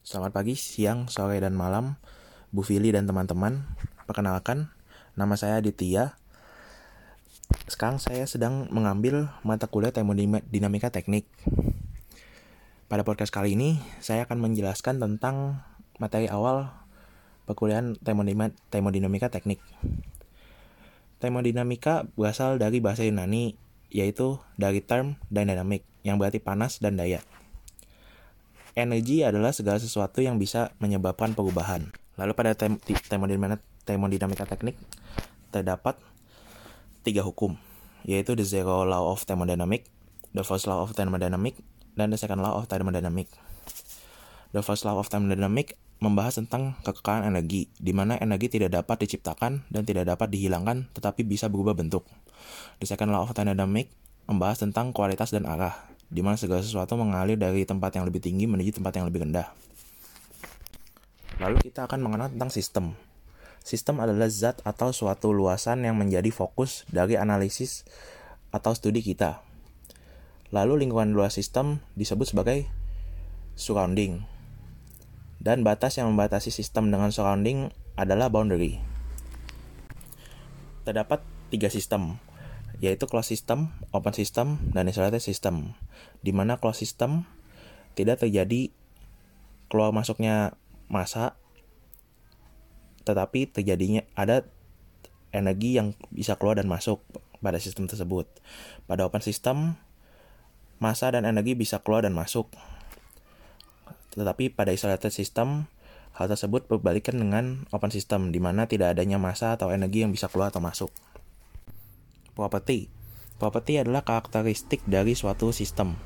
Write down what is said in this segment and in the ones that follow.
Selamat pagi, siang, sore, dan malam, Bu Fili dan teman-teman. Perkenalkan, nama saya Aditya. Sekarang saya sedang mengambil mata kuliah termodinamika teknik. Pada podcast kali ini, saya akan menjelaskan tentang materi awal perkuliahan termodinamika teknik. Termodinamika berasal dari bahasa Yunani, yaitu dari term dynamic, yang berarti panas dan daya. Energi adalah segala sesuatu yang bisa menyebabkan perubahan. Lalu pada termodinamika teknik terdapat tiga hukum, yaitu the zero law of thermodynamic, the first law of thermodynamic, dan the second law of thermodynamic. The first law of thermodynamic membahas tentang kekekalan energi, di mana energi tidak dapat diciptakan dan tidak dapat dihilangkan, tetapi bisa berubah bentuk. The second law of thermodynamic membahas tentang kualitas dan arah, di mana segala sesuatu mengalir dari tempat yang lebih tinggi menuju tempat yang lebih rendah. Lalu kita akan mengenal tentang sistem. Sistem adalah zat atau suatu luasan yang menjadi fokus dari analisis atau studi kita. Lalu lingkungan luas sistem disebut sebagai surrounding. Dan batas yang membatasi sistem dengan surrounding adalah boundary. Terdapat tiga sistem, yaitu closed system, open system, dan isolated system. Di mana closed system tidak terjadi keluar masuknya massa, tetapi terjadinya ada energi yang bisa keluar dan masuk pada sistem tersebut. Pada open system, massa dan energi bisa keluar dan masuk. Tetapi pada isolated system, hal tersebut berbalikan dengan open system, di mana tidak adanya massa atau energi yang bisa keluar atau masuk. Property. Property adalah karakteristik dari suatu sistem.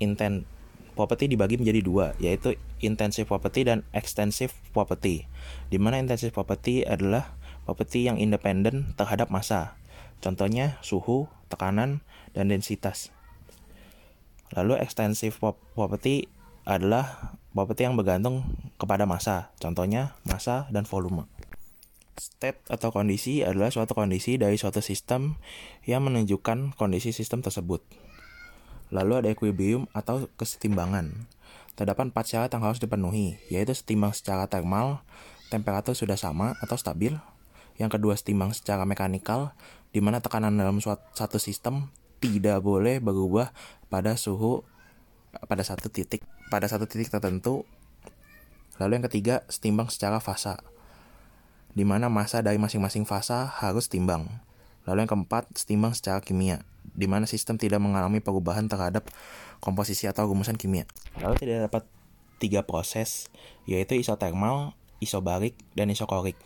Intent property dibagi menjadi dua, yaitu intensive property dan extensive property. Di mana intensive property adalah property yang independen terhadap massa. Contohnya suhu, tekanan, dan densitas. Lalu extensive property adalah property yang bergantung kepada massa. Contohnya massa dan volume. State atau kondisi adalah suatu kondisi dari suatu sistem yang menunjukkan kondisi sistem tersebut. Lalu ada equilibrium atau kesetimbangan. Terdapat empat syarat yang harus dipenuhi, yaitu setimbang secara termal, temperatur sudah sama atau stabil. Yang kedua setimbang secara mekanikal, di mana tekanan dalam suatu satu sistem tidak boleh berubah pada suhu pada satu titik pada satu titik tertentu. Lalu yang ketiga setimbang secara fasa di mana massa dari masing-masing fasa harus timbang. Lalu yang keempat, setimbang secara kimia, di mana sistem tidak mengalami perubahan terhadap komposisi atau rumusan kimia. Lalu tidak dapat tiga proses, yaitu isotermal, isobarik, dan isokorik.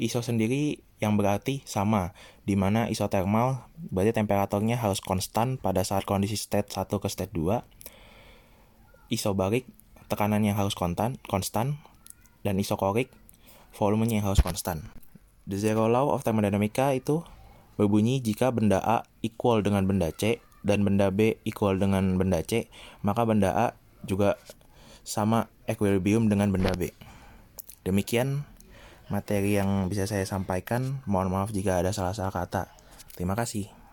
Iso sendiri yang berarti sama, di mana isotermal berarti temperaturnya harus konstan pada saat kondisi state 1 ke state 2. Isobarik, tekanannya harus konstan, konstan dan isokorik volumenya yang harus konstan. The zero law of thermodynamics itu berbunyi jika benda A equal dengan benda C dan benda B equal dengan benda C, maka benda A juga sama equilibrium dengan benda B. Demikian materi yang bisa saya sampaikan. Mohon maaf jika ada salah-salah kata. Terima kasih.